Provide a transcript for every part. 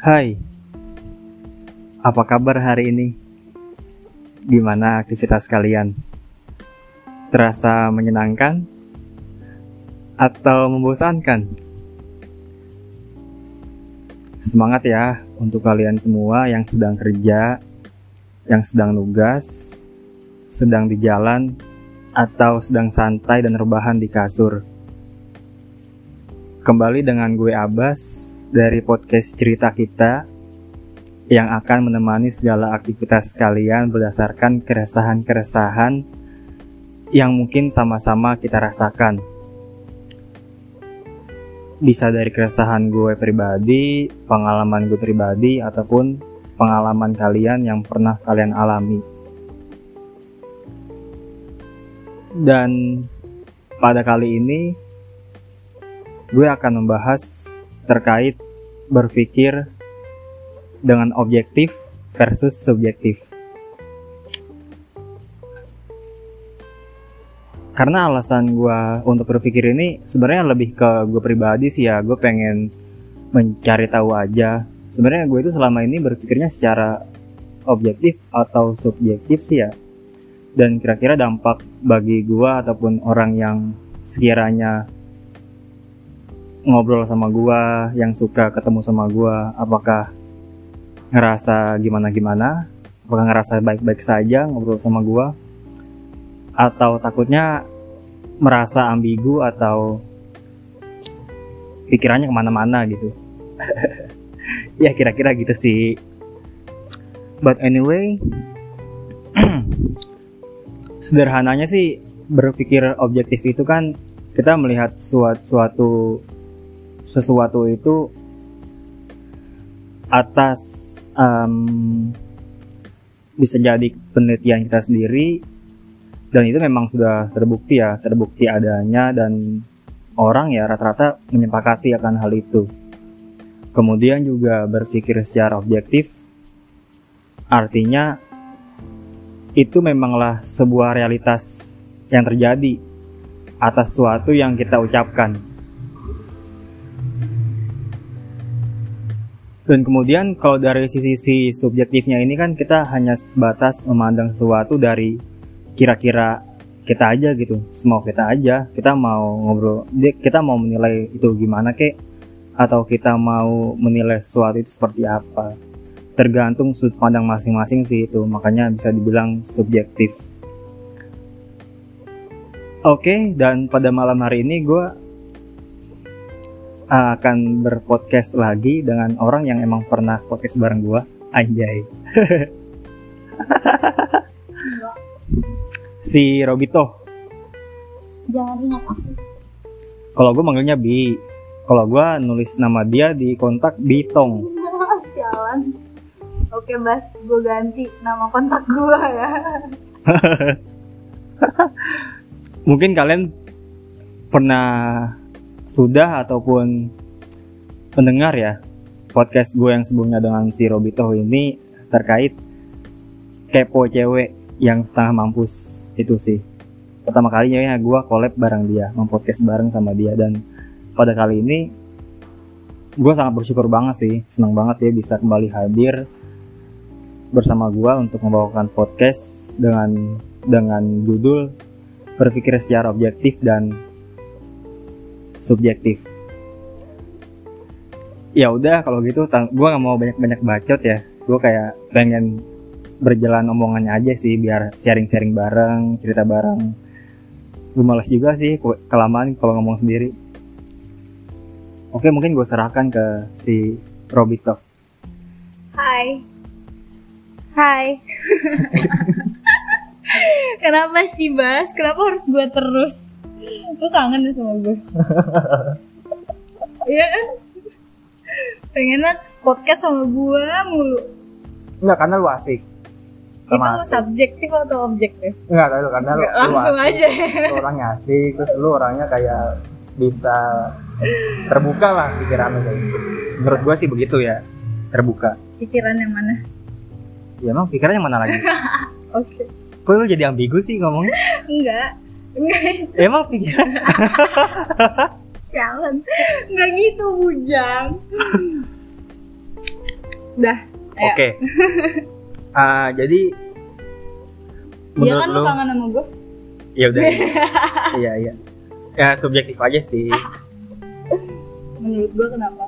Hai, apa kabar hari ini? Gimana aktivitas kalian? Terasa menyenangkan atau membosankan? Semangat ya untuk kalian semua yang sedang kerja, yang sedang nugas, sedang di jalan, atau sedang santai dan rebahan di kasur. Kembali dengan gue Abbas dari podcast cerita kita yang akan menemani segala aktivitas kalian berdasarkan keresahan-keresahan yang mungkin sama-sama kita rasakan. Bisa dari keresahan gue pribadi, pengalaman gue pribadi, ataupun pengalaman kalian yang pernah kalian alami. Dan pada kali ini gue akan membahas terkait berpikir dengan objektif versus subjektif. Karena alasan gue untuk berpikir ini sebenarnya lebih ke gue pribadi sih ya, gue pengen mencari tahu aja. Sebenarnya gue itu selama ini berpikirnya secara objektif atau subjektif sih ya. Dan kira-kira dampak bagi gue ataupun orang yang sekiranya ngobrol sama gua, yang suka ketemu sama gua, apakah ngerasa gimana-gimana? Apakah ngerasa baik-baik saja ngobrol sama gua? Atau takutnya merasa ambigu atau pikirannya ke mana-mana gitu? ya kira-kira gitu sih. But anyway, sederhananya sih berpikir objektif itu kan kita melihat suatu, suatu sesuatu itu atas um, bisa jadi penelitian kita sendiri dan itu memang sudah terbukti ya terbukti adanya dan orang ya rata-rata menyepakati akan hal itu. Kemudian juga berpikir secara objektif artinya itu memanglah sebuah realitas yang terjadi atas sesuatu yang kita ucapkan Dan kemudian kalau dari sisi subjektifnya ini kan kita hanya sebatas memandang sesuatu dari kira-kira kita aja gitu, semau kita aja. Kita mau ngobrol, kita mau menilai itu gimana kek, atau kita mau menilai sesuatu itu seperti apa. Tergantung sudut pandang masing-masing sih itu, makanya bisa dibilang subjektif. Oke, dan pada malam hari ini gue akan berpodcast lagi dengan orang yang emang pernah podcast bareng gua. Anjay. Si Robito. Jangan ingat aku. Kalau gue manggilnya Bi. Kalau gue nulis nama dia di kontak Bitong. Sialan. Oke bas gue ganti nama kontak gue ya. Mungkin kalian pernah sudah ataupun pendengar ya podcast gue yang sebelumnya dengan si Robito ini terkait kepo cewek yang setengah mampus itu sih. Pertama kalinya ya gue collab bareng dia mempodcast bareng sama dia. Dan pada kali ini gue sangat bersyukur banget sih senang banget ya bisa kembali hadir bersama gue untuk membawakan podcast dengan dengan judul berpikir secara objektif dan subjektif. Ya udah kalau gitu gue nggak mau banyak banyak bacot ya. Gue kayak pengen berjalan omongannya aja sih biar sharing-sharing bareng cerita bareng. Gue males juga sih kelamaan kalau ngomong sendiri. Oke mungkin gue serahkan ke si Robito Hai. Hai. Kenapa sih Bas? Kenapa harus gue terus lu kangen sama gue iya kan pengennya podcast sama gue mulu Enggak, karena lu asik itu asik. subjektif atau objektif? Enggak, kalau karena lu, langsung lu aja. Lu orangnya asik, terus lu orangnya kayak bisa terbuka lah pikiran lu gitu. Menurut gua sih begitu ya, terbuka. Pikiran yang mana? Ya emang pikiran yang mana lagi? Oke. Okay. Kok lu jadi ambigu sih ngomongnya? Enggak. Emang pikiran? Sialan. Enggak gitu, Bujang. Udah. Ayo. Oke. Ah, jadi Ya menurut kan lu kangen sama gue? ya udah. iya iya. Ya subjektif aja sih. Menurut gue kenapa?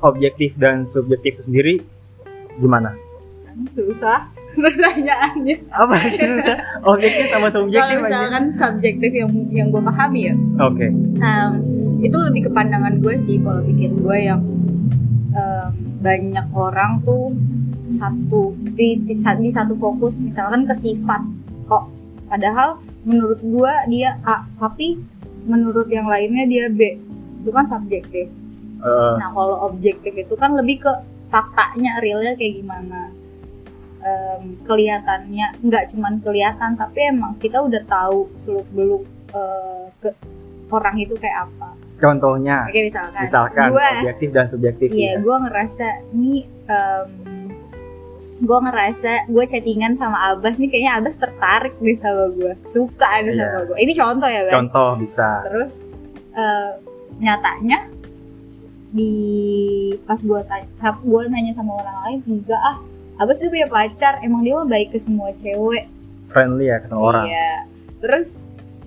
Objektif dan subjektif itu sendiri gimana? Susah pertanyaannya. Apa sih susah? Objektif sama subjektif Kalau aja. misalkan subjektif yang yang gue pahami ya, Oke. em, itu lebih ke pandangan gue sih kalau pikir gue yang em, banyak orang tuh satu di, di, di satu fokus misalkan ke sifat kok padahal menurut gue dia A tapi menurut yang lainnya dia B itu kan subjektif Eh, Nah kalau objektif itu kan lebih ke faktanya realnya kayak gimana Em, kelihatannya nggak cuman kelihatan tapi emang kita udah tahu seluk beluk eh, ke orang itu kayak apa contohnya oke misalkan misalkan gue objektif dan subjektif iya ya. gue ngerasa nih gue ngerasa gue chattingan sama Abbas nih kayaknya Abbas tertarik nih sama gue suka nih Iya. sama gue ini contoh ya Bas Contoh bisa. terus eh, nyatanya di pas gue tanya gue nanya sama orang lain enggak ah Abbas tuh punya pacar emang dia mah baik ke semua cewek. Friendly ya ke semua orang. iya. Terus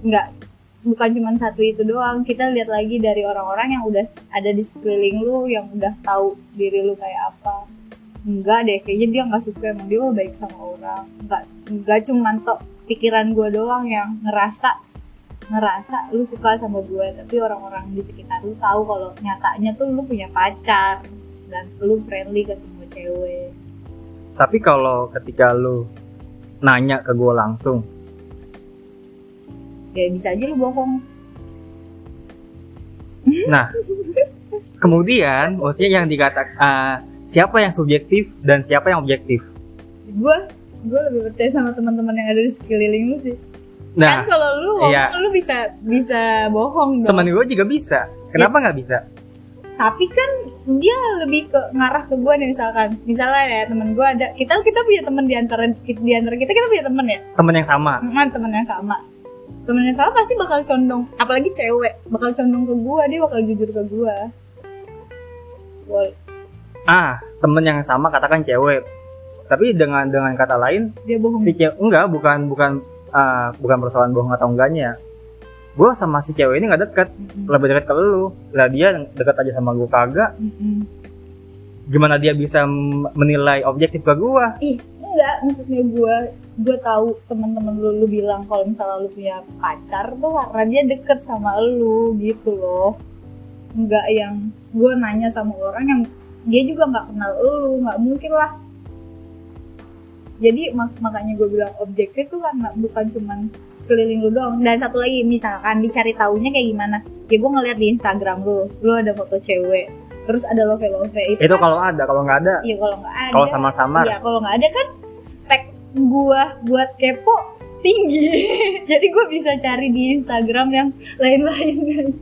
enggak bukan cuma satu itu doang. Kita lihat lagi dari orang-orang yang udah ada di sekeliling lu yang udah tahu diri lu kayak apa. Enggak deh kayaknya dia nggak suka emang dia mah baik sama orang. Enggak enggak cuma tok pikiran gue doang yang ngerasa ngerasa lu suka sama gue tapi orang-orang di sekitar lu tahu kalau nyatanya tuh lu punya pacar dan lu friendly ke semua cewek Tapi kalau ketika lu nanya ke gue langsung, ya bisa aja lu bohong nah kemudian maksudnya yang dikatakan ah, siapa yang subjektif dan siapa yang objektif? gue gue lebih percaya sama teman-teman yang ada di sekeliling lu sih Nah, kan kalau lu bohong iya. lu bisa bisa bohong dong teman gue juga bisa. Kenapa nggak bisa? Tapi kan dia lebih ke ngarah ke gue nih misalkan misalnya ya teman gue ada kita kita punya teman di antara di antara kita kita punya teman ya Temen yang sama. Mm, teman yang sama teman yang sama pasti bakal condong apalagi cewek bakal condong ke gue dia bakal jujur ke gue Ah, temen yang sama katakan cewek. Tapi dengan dengan kata lain dia bohong si cewek enggak bukan bukan ah, bukan persoalan bohong atau enggaknya. Gue sama si cewek ini nggak deket, Mm-mm. lebih deket ke lu. Lah dia deket aja sama gue kagak. Mm-mm. Gimana dia bisa menilai objektif ke gue? ih enggak maksudnya gue gue tahu teman-teman lu lu bilang kalau misalnya lu punya pacar tuh karena dia deket sama lu gitu loh enggak yang gue nanya sama orang yang dia juga nggak kenal lu nggak mungkin lah jadi mak- makanya gue bilang objektif tuh karena bukan cuman sekeliling lu doang. Dan satu lagi misalkan dicari taunya kayak gimana. Ya gue ngeliat di Instagram lu lu ada foto cewek terus ada love love itu Itu kan- kalau ada, kalau nggak ada, Iya kalau nggak ada. kalau sama-sama. Iya kalau nggak ada kan spek gua buat kepo tinggi. Jadi gua bisa cari di Instagram yang lain-lain.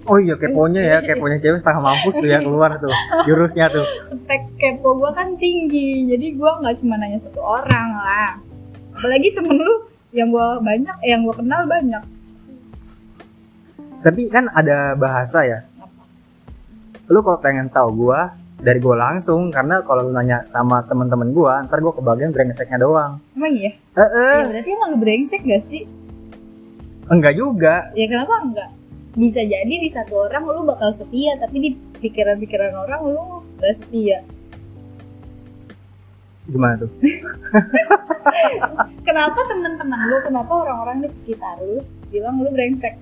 Oh iya keponya ya, keponya cewek setengah mampus tuh ya keluar tuh jurusnya tuh. Spek kepo gua kan tinggi. Jadi gua nggak cuma nanya satu orang lah. Apalagi temen lu yang gua banyak, yang gua kenal banyak. Tapi kan ada bahasa ya. Lu kalau pengen tahu gua dari gua langsung karena kalau lu nanya sama teman-teman gua, ntar gua kebagian brengseknya doang. Emang iya? Eh, eh, Ya berarti emang lu brengsek gak sih? enggak juga. Ya kenapa enggak? Bisa jadi di satu orang lu bakal setia, tapi di pikiran-pikiran orang lu gak setia. Gimana tuh? kenapa teman-teman lu kenapa orang-orang di sekitar lu bilang lu brengsek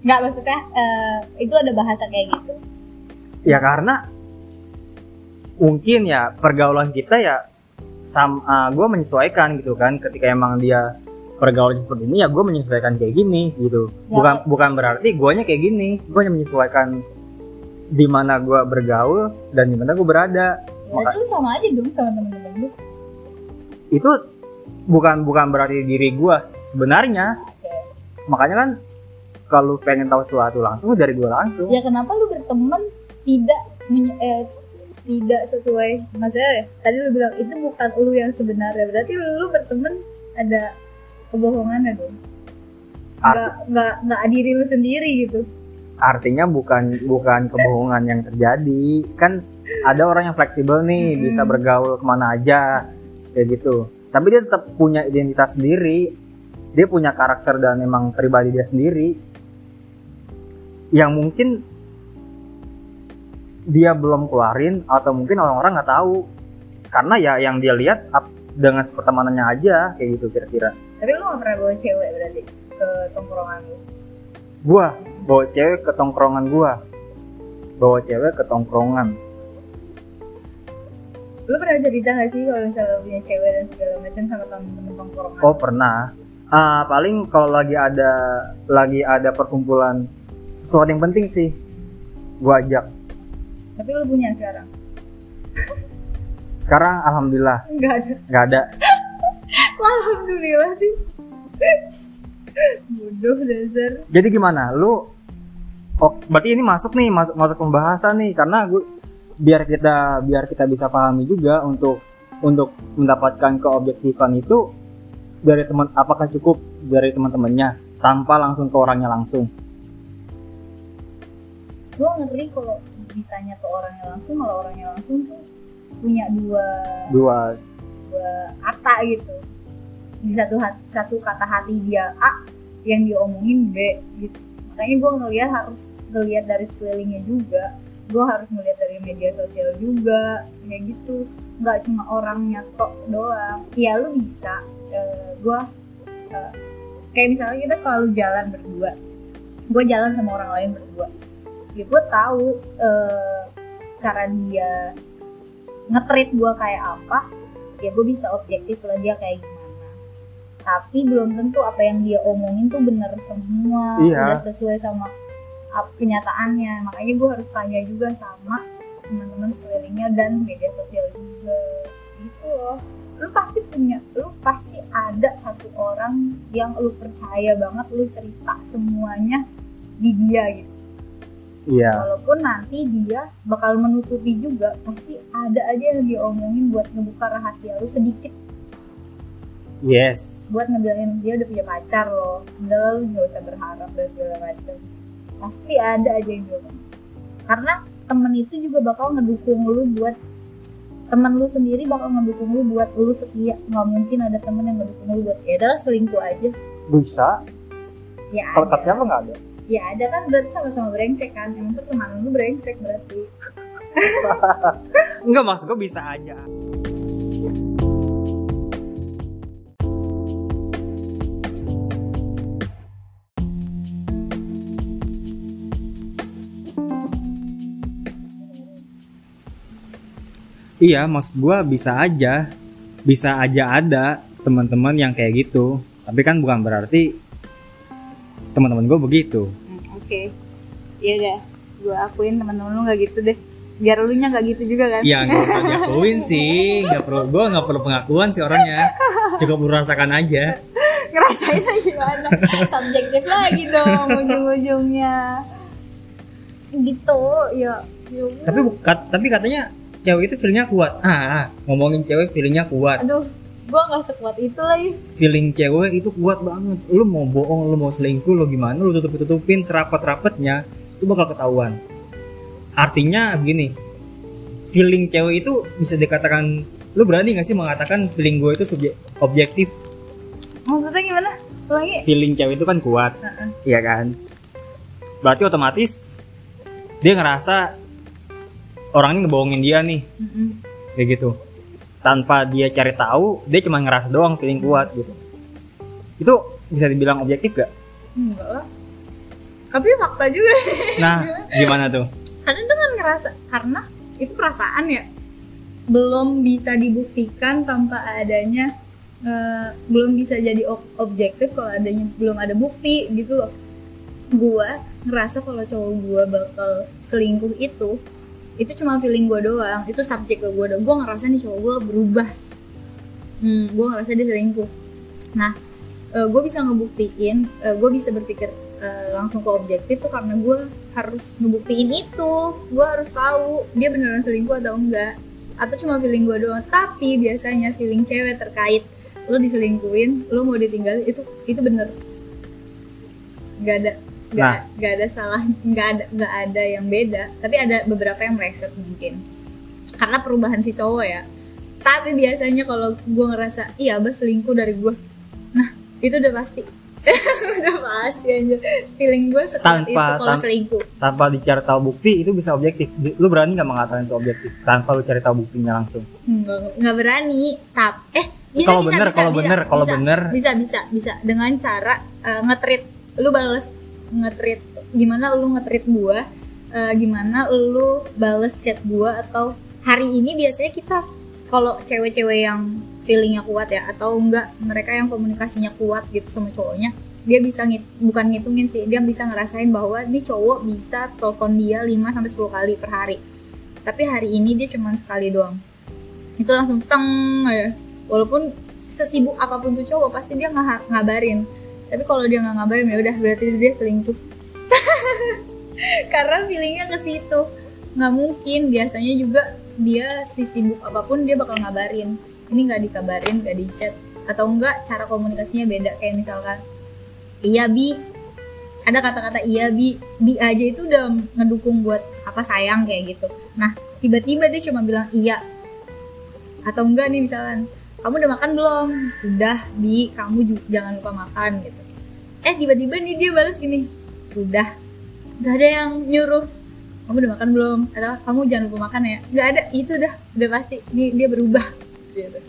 nggak maksudnya eh, itu ada bahasa kayak gitu Ya karena mungkin ya pergaulan kita ya sam gue menyesuaikan gitu kan. Ketika emang dia pergaulan seperti ini ya gue menyesuaikan kayak gini gitu. Ya, bukan bukan berarti guanya kayak gini. Gue hanya menyesuaikan di mana gue bergaul dan di mana gue berada. Berarti lu sama aja dong sama temen-temen lu. Itu bukan bukan berarti diri gue sebenarnya. Makanya kan kalau pengen tahu sesuatu langsung dari gue langsung. Ya kenapa lu berteman tidak eh, tidak sesuai. Maksudnya ya, tadi lu bilang itu bukan lu yang sebenarnya. Berarti lu berteman ada kebohongannya dong. Nggak nggak nggak diri lu sendiri gitu. Artinya bukan bukan kebohongan yang terjadi. Kan ada orang yang fleksibel nih Hmm. bisa bergaul ke mana aja kayak gitu. Tapi dia tetap punya identitas sendiri. Dia punya karakter dan emang pribadi dia sendiri. Yang mungkin dia belum keluarin atau mungkin orang-orang nggak tahu. Karena ya yang dia lihat dengan pertemanannya aja kayak gitu kira-kira. Tapi lu gak pernah bawa cewek berarti ke tongkrongan lu? Gua bawa cewek ke tongkrongan gua. Bawa cewek ke tongkrongan. Lu pernah cerita gak sih kalau misalnya punya cewek dan segala macam sama temen-temen tongkrongan? Oh pernah. Ah paling kalau lagi ada lagi ada perkumpulan sesuatu yang penting sih gua ajak tapi lu punya sekarang? Sekarang alhamdulillah. Nggak ada. Nggak ada. Kok alhamdulillah sih? Bodoh dasar jadi gimana? Lu oh berarti ini masuk nih masuk masuk pembahasan nih. Karena gue biar kita biar kita bisa pahami juga untuk untuk mendapatkan keobjektifan itu dari teman apakah cukup dari teman-temannya tanpa langsung ke orangnya langsung? Gue ngeri kalau ditanya ke orangnya langsung kalau orangnya langsung tuh punya dua dua. dua kata gitu. Di satu hat- satu kata hati dia A yang diomongin B gitu. Makanya gue ngeliat harus ngeliat dari sekelilingnya juga. Gue harus ngeliat dari media sosial juga kayak gitu. Nggak cuma orangnya tok doang. Ya lu bisa. Gue kayak misalnya kita selalu jalan berdua. Gue jalan sama orang lain berdua ya gue tahu eh, cara dia ngetrit gue kayak apa ya gue bisa objektif lah dia kayak gimana. Tapi belum tentu apa yang dia omongin tuh bener semua Iya. udah sesuai sama kenyataannya. Makanya gue harus tanya juga sama teman-teman sekelilingnya dan media sosial juga. Gitu loh. Lu pasti punya lu pasti ada satu orang yang lu percaya banget lu cerita semuanya di dia gitu iya. Walaupun nanti dia bakal menutupi juga pasti ada aja yang dia omongin buat ngebuka rahasia lu sedikit. Yes. Buat ngebilangin dia udah punya pacar loh. Udah lah, lu nggak usah berharap dan segala macam. Pasti ada aja yang dia omongin karena temen itu juga bakal ngedukung lu buat temen lu sendiri bakal ngedukung lu buat lu setia. Nggak mungkin ada temen yang ngedukung lu buat ya udah selingkuh aja. Bisa. Ya kalau kata siapa nggak ada ya ada kan berarti sama-sama brengsek kan emang pertemanan lu brengsek berarti Enggak maksud gue bisa aja Iya, maksud gua bisa aja, bisa aja ada teman-teman yang kayak gitu. Tapi kan bukan berarti teman-teman gue begitu. Oke. Ya udah gue akuin temen-temen lu nggak gitu deh. Biar lu nya nggak gitu juga kan? Ya nggak usah diakuin sih, nggak perlu gue nggak perlu pengakuan sih orangnya, cukup lu rasakan aja. ngerasainnya gimana? Subjektif lagi dong ujung-ujungnya. Gitu ya. Ya. Tapi bu- kat- tapi katanya cewek itu feelingnya kuat. Ah, ah, ngomongin cewek feelingnya kuat. aduh gue nggak sekuat itu lagi Feeling cewek itu kuat banget. Lu mau bohong, lu mau selingkuh, lu gimana? Lu tutup tutupin serapat-rapatnya itu bakal ketahuan. Artinya begini, feeling cewek itu bisa dikatakan lu berani gak sih mengatakan feeling gue itu subjek objektif maksudnya gimana ulangi feeling cewek itu kan kuat Heeh. Iya kan? Berarti otomatis dia ngerasa orang ini ngebohongin dia nih, Mm-mm. kayak gitu. Tanpa dia cari tahu, dia cuma ngerasa doang feeling kuat gitu. Itu bisa dibilang objektif gak? enggak lah tapi fakta juga Nah, gimana tuh? karena itu kan ngerasa karena itu perasaan ya belum bisa dibuktikan tanpa adanya eh, belum bisa jadi ob- objektif kalau adanya belum ada bukti gitu loh gua ngerasa kalau cowok gua bakal selingkuh itu itu cuma feeling gua doang. Itu subjek ke gua doang. Gua ngerasa nih cowok gua berubah. Hmm, gua ngerasa dia selingkuh. Nah gue bisa ngebuktiin gue bisa berpikir eh, langsung ke objektif tuh karena gue harus ngebuktiin itu. Gue harus tahu dia beneran selingkuh atau enggak. Atau cuma feeling gue doang. Tapi biasanya feeling cewek terkait lo diselingkuhin lo mau ditinggalin itu itu bener. Nggak ada nggak Nah. nggak ada salah nggak ada nggak ada yang beda. Tapi ada beberapa yang meleset mungkin. Karena perubahan si cowok ya. Tapi biasanya kalau gue ngerasa iya abah selingkuh dari gue nah itu udah pasti. Udah pasti aja feeling gue sekuat Tanpa- itu kalau tan- selingkuh. tanpa dicari tahu bukti itu bisa objektif. Lu berani nggak mengatakan itu objektif? Tanpa lu cari tahu buktinya langsung. Nggak nggak berani tap eh bisa Kalau bener, kalau bener, kalau bener. bisa bisa bisa. Dengan cara uh, nge-treat. Lu bales nge-treat gimana lu nge-treat gua uh, gimana lu bales chat gua atau hari ini biasanya kita kalau cewek-cewek yang feelingnya kuat ya atau enggak mereka yang komunikasinya kuat gitu sama cowoknya dia bisa ngit bukan ngitungin sih dia bisa ngerasain bahwa ini cowok bisa telepon dia 5 sampai 10 kali per hari. Tapi hari ini dia cuma sekali doang. Itu langsung teng ya walaupun sesibuk apa pun tuh cowok pasti dia ngabarin tapi kalau dia nggak ngabarin ya udah berarti dia selingkuh. Karena feelingnya ke situ. Nggak mungkin biasanya juga dia si sibuk apa pun dia bakal ngabarin. Ini nggak dikabarin nggak di chat atau enggak cara komunikasinya beda. Kayak misalkan iya bi. Ada kata-kata iya bi. Bi aja itu udah ngedukung buat apa sayang? kayak gitu. Nah tiba-tiba dia cuma bilang iya. Atau enggak nih misalkan kamu udah makan belum? Udah bi. Kamu juga jangan lupa makan gitu. Eh tiba-tiba nih dia balas gini udah nggak ada yang nyuruh. Kamu udah makan belum? Atau kamu jangan lupa makan ya. Nggak ada itu udah udah pasti. Nih dia berubah. Gitu.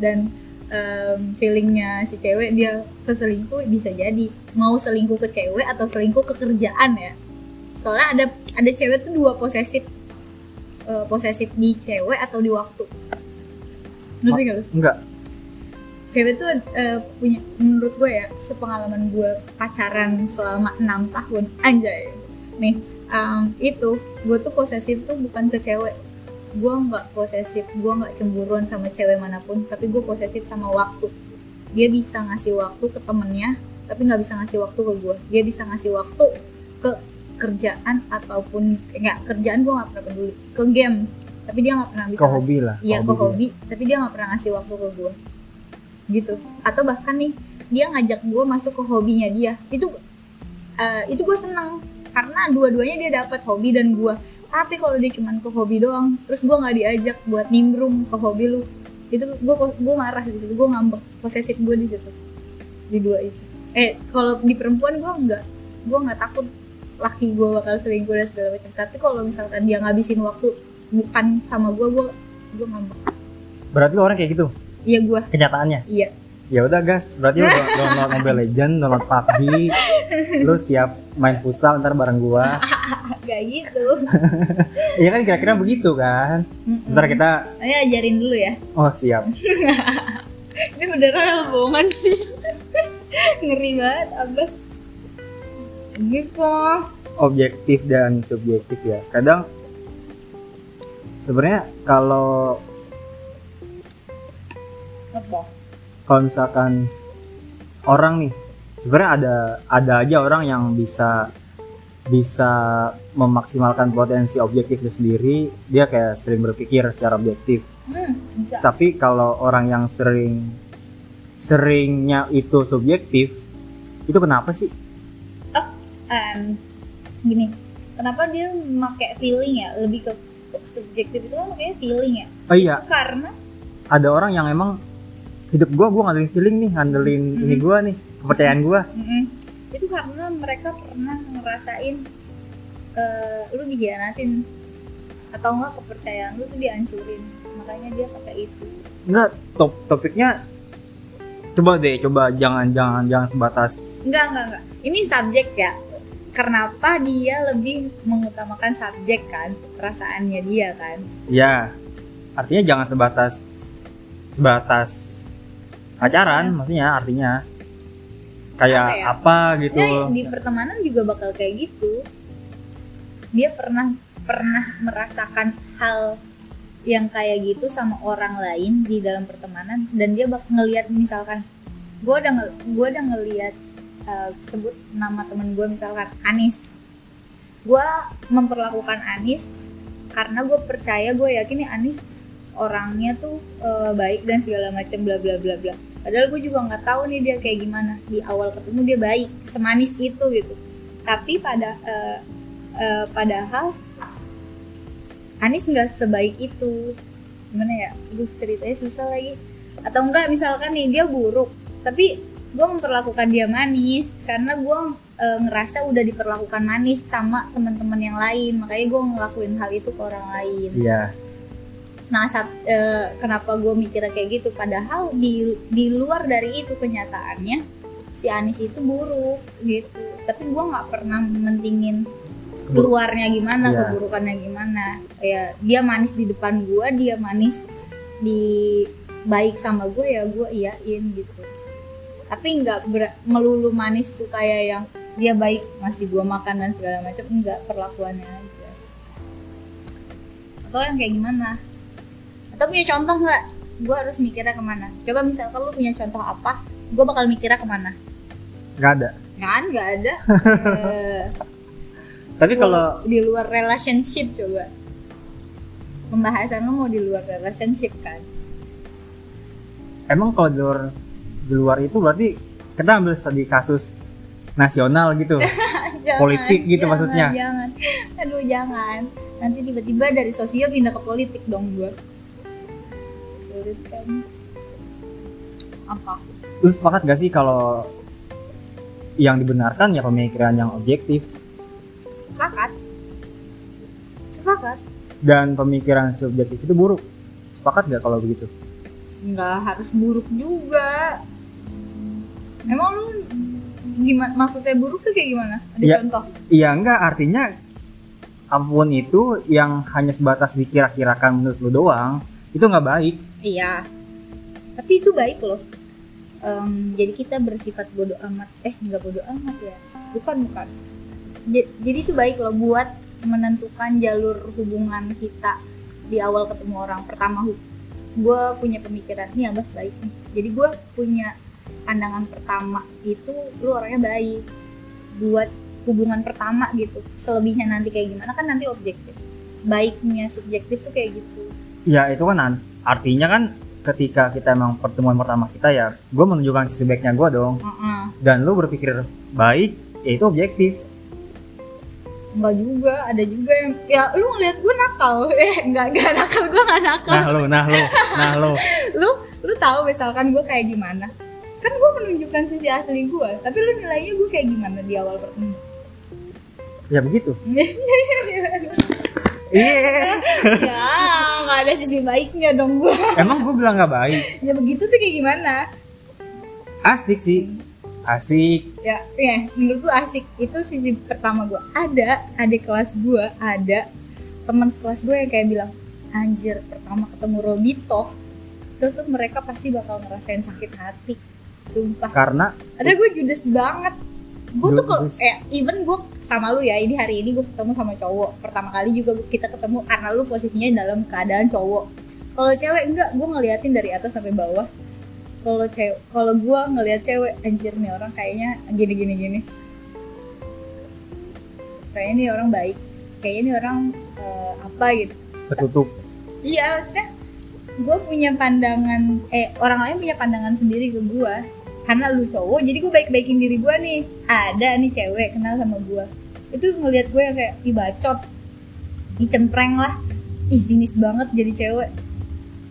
Dan em, feelingnya si cewek dia keselingkuh bisa jadi. Mau selingkuh ke cewek atau selingkuh ke kerjaan ya. Soalnya ada ada cewek tuh dua posesif eh, posesif di cewek atau di waktu ngerti gak lu? enggak. Cewek tuh eh, punya menurut gue ya sepengalaman gue pacaran selama enam tahun. Anjay. Nih em, itu gue tuh posesif tuh bukan ke cewek. Gue nggak posesif gue nggak cemburuan sama cewek mana pun tapi gue posesif sama waktu. Dia bisa ngasih waktu ke temennya tapi nggak bisa ngasih waktu ke gue. Dia bisa ngasih waktu ke kerjaan ataupun nggak kerjaan gue nggak pernah peduli. Ke game tapi dia nggak pernah bisa Ke hobi lah, iya ke hobi hobi. tapi dia nggak pernah ngasih waktu ke gue gitu. Atau bahkan nih dia ngajak gue masuk ke hobinya dia. Itu eh, itu gue seneng. Karena dua-duanya dia dapat hobi dan gue tapi kalau dia cuman ke hobi doang terus gue nggak diajak buat nimbrung ke hobi lu itu gue gue marah di situ. Gue ngambek posesif gue di situ. Di dua itu. Eh kalau di perempuan gue nggak. Gue nggak takut laki gue bakal selingkuh dan segala macam. Tapi kalau misalkan dia ngabisin waktu bukan sama gue gue gue ngambek berarti lu orang kayak gitu? Iya gue kenyataannya? Iya. Ya udah guys berarti lu download Mobile Legend download PUBG lu siap main futsal ntar bareng gua. Kayak gitu. Iya kan kira-kira begitu kan? Mm-mm. ntar kita Ayo ajarin dulu ya. Oh siap. Ini beneran bohongan sih. Ngeri banget abas gitu. Objektif dan subjektif ya. Kadang sebenarnya kalau kalau misalkan orang nih sebenarnya ada ada aja orang yang bisa bisa memaksimalkan potensi objektif itu sendiri. Dia kayak sering berpikir secara objektif. Hmm, bisa. Tapi kalau orang yang sering seringnya itu subjektif itu kenapa sih? Em, gini. Kenapa dia pakai feeling ya? Lebih ke subjektif itu kan makanya feeling ya. Oh iya. Karena ada orang yang emang hidup gua gua ngandelin feeling nih ngandelin ini gua nih kepercayaan gua. Mm-mm, itu karena mereka pernah ngerasain eh, lu dihianatin atau enggak kepercayaan lu tuh dihancurin makanya dia pakai itu. Enggak top topiknya coba deh coba jangan jangan jangan sebatas enggak enggak enggak. Ini subjek ya kenapa dia lebih mengutamakan subjek kan? Perasaannya dia kan? Ya artinya jangan sebatas sebatas pacaran maksudnya artinya. Kayak Apa ya? apa, gitu. Nah, di pertemanan juga bakal kayak gitu. Dia pernah pernah merasakan hal yang kayak gitu sama orang lain di dalam pertemanan dan dia bak ngelihat misalkan gue udah gua udah ngelihat eh, sebut nama temen gue misalkan Anis. Gue memperlakukan Anis karena gue percaya gue yakin nih Anis orangnya tuh eh, baik dan segala macam bla bla bla bla. Padahal gue juga nggak tahu nih dia kayak gimana. Di awal ketemu dia baik semanis itu gitu. Tapi pada eh, eh, padahal Anis nggak sebaik itu. Gimana ya? Aduh ceritanya susah lagi. Atau enggak misalkan nih dia buruk tapi gue memperlakukan dia manis karena gue eh, ngerasa udah diperlakukan manis sama teman-teman yang lain makanya gue ngelakuin hal itu ke orang lain iya Nah, saat- eh, kenapa gue mikirnya kayak gitu? Padahal di di luar dari itu kenyataannya si Anis itu buruk gitu. Tapi gue nggak pernah mentingin luarnya gimana, Iya. keburukannya gimana. Ya dia manis di depan gue, dia manis di baik sama gue ya gue iyain gitu. Tapi nggak melulu manis tuh kayak yang dia baik ngasih gue makan dan segala macam enggak perlakuannya aja. Atau yang kayak gimana? atau punya contoh nggak? Gue harus mikirnya ke mana? Coba misalkan lu punya contoh apa gue bakal mikirnya ke mana? Nggak ada. Kan nggak ada. Eh, tapi kalau di luar relationship coba. Pembahasan lu mau di luar relationship kan? Emang kalau di luar di luar itu berarti kita ambil studi kasus nasional gitu. Jangan, Politik gitu jangan, maksudnya? jangan. Aduh jangan. Nanti tiba-tiba dari sosial pindah ke politik dong gue sulit kan? Apa? Lu sepakat gak sih kalau yang dibenarkan ya pemikiran yang objektif? Sepakat. Sepakat. Dan pemikiran subjektif itu buruk. Sepakat gak kalau begitu? Nggak harus buruk juga emang lu gimana maksudnya buruk tuh kayak gimana? Ada Ya. contoh? iya enggak artinya apa pun itu yang hanya sebatas dikira-kirakan menurut lu doang itu nggak baik. Iya tapi itu baik loh. Em, jadi kita bersifat bodoh amat. Eh nggak bodoh amat ya? Bukan bukan. Ja- jadi itu baik loh buat menentukan jalur hubungan kita di awal ketemu orang. Pertama gue punya pemikiran nih abas baik nih. Jadi gue punya pandangan pertama itu lu orangnya baik buat hubungan pertama gitu selebihnya nanti kayak gimana kan nanti objektif baiknya subjektif tuh kayak gitu ya itu kan an- artinya kan ketika kita emang pertemuan pertama kita ya gue menunjukkan sisi baiknya gue dong Heeh. dan lu berpikir baik ya itu objektif Enggak juga, ada juga yang ya lu ngeliat gue nakal. Eh, enggak enggak nakal, gue enggak nakal. nah lu nah lu nah lu Lu lu tahu misalkan gue kayak gimana? Kan menunjukkan sisi asli gue, tapi lu nilainya gue kayak gimana di awal pertemuan? ya begitu iya ya, enggak ada sisi baiknya dong gue. emang gue bilang nggak baik Ya begitu tuh kayak gimana? asik sih asik Ya, ya menurut lu asik itu sisi pertama gue. Ada adik kelas gue, ada teman sekelas gue yang kayak bilang, anjir pertama ketemu Robito, itu tuh mereka pasti bakal ngerasain sakit hati. Sumpah. karena ada gue judes banget. Gue tuh kalau eh even gue sama lu ya ini hari ini gue ketemu sama cowok. Pertama kali juga kita ketemu karena lu posisinya dalam keadaan cowok. Kalau cewek enggak gue ngeliatin dari atas sampai bawah. Kalau cewek kalau gue ngeliat cewek anjir nih orang kayaknya gini gini gini. Kayaknya nih orang baik. Kayaknya nih orang eh, apa gitu. Tertutup. Iya maksudnya gue punya pandangan eh orang lain punya pandangan sendiri ke gue karena lu cowok jadi gue baik-baikin diri gue nih. Ada nih cewek kenal sama gue itu ngelihat gue yang kayak ih bacot. Ih cempreng lah. Ih jenis banget jadi cewek.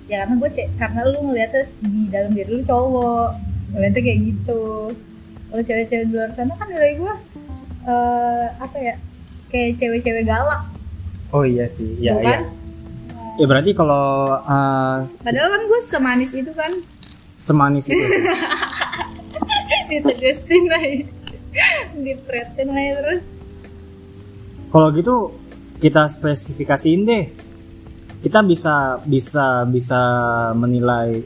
Ya karena gue cek karena lu ngeliatnya di dalam diri lu cowok. Ngeliatnya kayak gitu. Kalau cewek-cewek di luar sana kan nilai gue eh apa ya kayak cewek-cewek galak. Oh iya sih. Ya tuh iya. kan ya berarti kalau eh, Padahal kan gue semanis itu kan. Semanis itu. Ditegesin aja. Dipretin aja terus. Kalau gitu kita spesifikasiin deh. Kita bisa bisa bisa menilai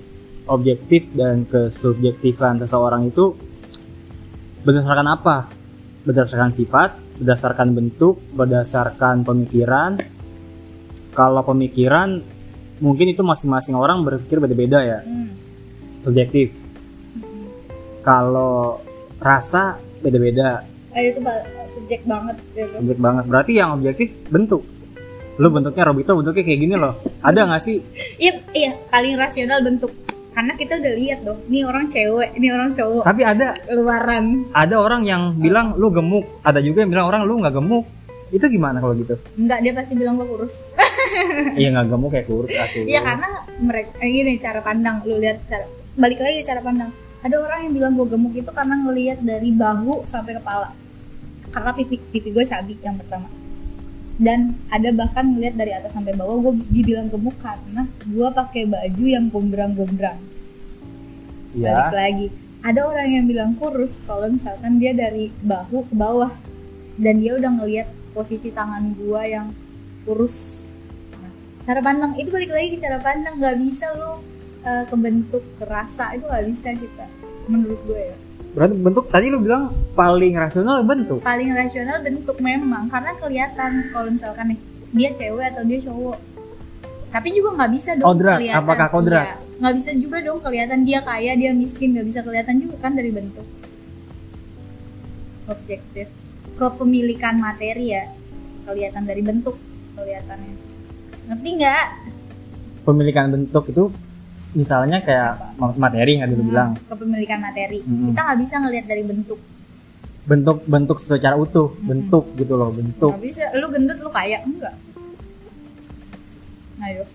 objektif dan kesubjektifan seseorang itu berdasarkan apa? Berdasarkan sifat berdasarkan bentuk berdasarkan pemikiran kalau pemikiran mungkin itu masing-masing orang berpikir beda-beda ya. Hmm. subjektif. Kalau rasa beda-beda. Ah, itu subjek banget gitu. objek banget. Berarti yang objektif bentuk. Lu bentuknya Robito bentuknya kayak gini loh. Ada nggak sih? Iya iya paling rasional bentuk. Karena kita udah lihat dong ini orang cewek ini orang cowok. Tapi ada luaran. ada orang yang bilang lu gemuk, ada juga yang bilang orang lu nggak gemuk. Itu gimana kalau gitu? enggak dia pasti bilang gue kurus. Iya nggak gemuk kayak kurus aku. Iya karena mereka eh, gini cara pandang lu lihat cara balik lagi cara pandang. Ada orang yang bilang gue gemuk itu karena ngelihat dari bahu sampai kepala. Karena pipi pipi gue cabi yang pertama. Dan ada bahkan ngelihat dari atas sampai bawah gue dibilang gemuk karena gue pakai baju yang gombrang-gombrang. Balik Iya. lagi. Ada orang yang bilang kurus kalau misalkan dia dari bahu ke bawah. Dan dia udah ngelihat posisi tangan gua yang kurus. Nah, cara pandang itu balik lagi ke cara pandang. Nggak bisa lo eh, kebentuk kerasa itu nggak bisa kita menurut gue ya. Berarti bentuk tadi lu bilang paling rasional bentuk. paling rasional bentuk memang karena kelihatan kalau misalkan nih dia cewek atau dia cowok. Tapi juga nggak bisa dong Kodrat, kelihatan apakah kodrat? Nggak bisa juga dong kelihatan dia kaya dia miskin nggak bisa kelihatan juga kan dari bentuk. Objektif kepemilikan materi ya kelihatan dari bentuk kelihatannya. Ngerti nggak? Pemilikan bentuk itu misalnya kayak ma- materi yang dulu bilang. kepemilikan materi. Mm-mm. kita nggak bisa ngelihat dari bentuk. Bentuk bentuk secara utuh bentuk gitu loh bentuk. Nggak bisa. Lu gendut lu kaya enggak. Ayo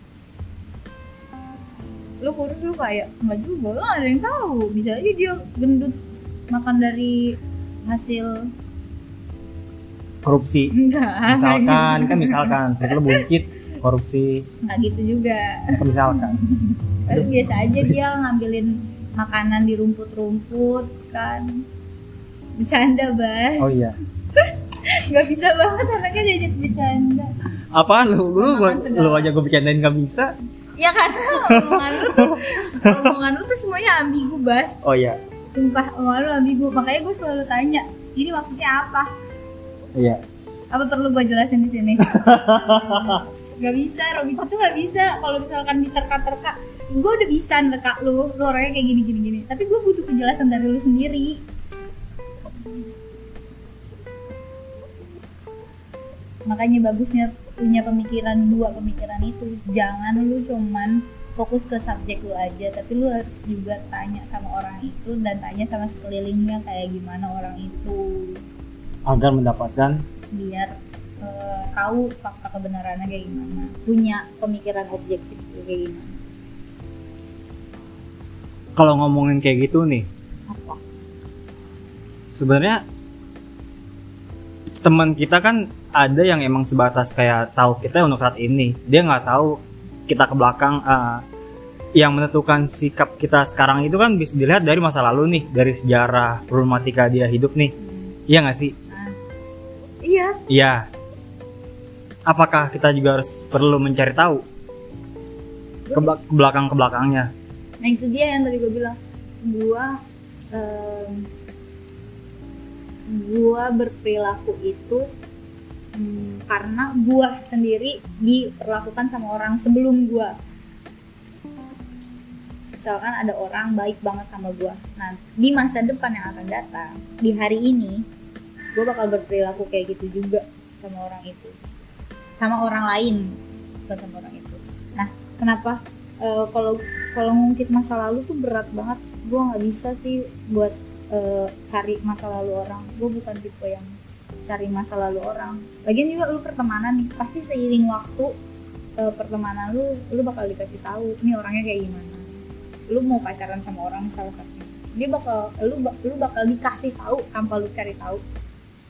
lu kurus lu kaya. Enggak juga kan ada yang tahu. Bisa aja dia gendut makan dari hasil korupsi. Enggak. Misalkan kan misalkan perut lu buncit korupsi. Enggak gitu juga. Kan misalkan. Tapi biasa aja dia ngambilin makanan di rumput-rumput kan. Bercanda bas. Oh iya. Nggak bisa banget anaknya diajak bercanda. Apa? Lu lu gua- lu aja gue bercandain nggak bisa? Ya karena omongan lu tuh omongan lu tuh semuanya ambigu bas. Oh iya. Sumpah omongan lu ambigu. Makanya gue selalu tanya ini maksudnya apa iya. Apa perlu gue jelasin di sini? Gak bisa Robi itu nggak bisa. Kalau misalkan diterka-terka gue udah bisa nerka lu. Lu orangnya kayak gini gini gini. Tapi gue butuh penjelasan dari lu sendiri. Makanya bagusnya punya pemikiran dua pemikiran itu. Jangan lu cuman fokus ke subjek lu aja tapi lu harus juga tanya sama orang itu dan tanya sama sekelilingnya kayak gimana orang itu agar mendapatkan biar eh, tahu fakta kebenarannya kayak gimana. Punya pemikiran objektif itu kayak gimana. Kalau ngomongin kayak gitu nih apa? sebenarnya teman kita kan ada yang emang sebatas kayak tahu kita untuk saat ini. Dia nggak tahu kita ke belakang eh, yang menentukan sikap kita sekarang itu kan bisa dilihat dari masa lalu nih dari sejarah problematika dia hidup nih. Iya nggak sih iya. Iya. Apakah kita juga harus perlu mencari tahu? Ke, bel- ke belakang ke belakangnya nah itu dia yang tadi gue bilang. Gua em, gua berperilaku itu mm, karena gua sendiri diperlakukan sama orang sebelum gua. Misalkan ada orang baik banget sama gua. Nah di masa depan yang akan datang di hari ini gua bakal berperilaku kayak gitu juga sama orang itu. Sama orang lain bukan sama orang itu. Nah kenapa? Eh, kalau kalau ngungkit masa lalu tuh berat banget. Gue nggak bisa sih buat eh, cari masa lalu orang. Gue bukan tipe yang cari masa lalu orang. Lagian juga lu pertemanan nih pasti seiring waktu eh, pertemanan lu lu bakal dikasih tahu ini orangnya kayak gimana? Lu mau pacaran sama orang salah satunya. Dia bakal lu lu bakal dikasih tahu tanpa lu cari tahu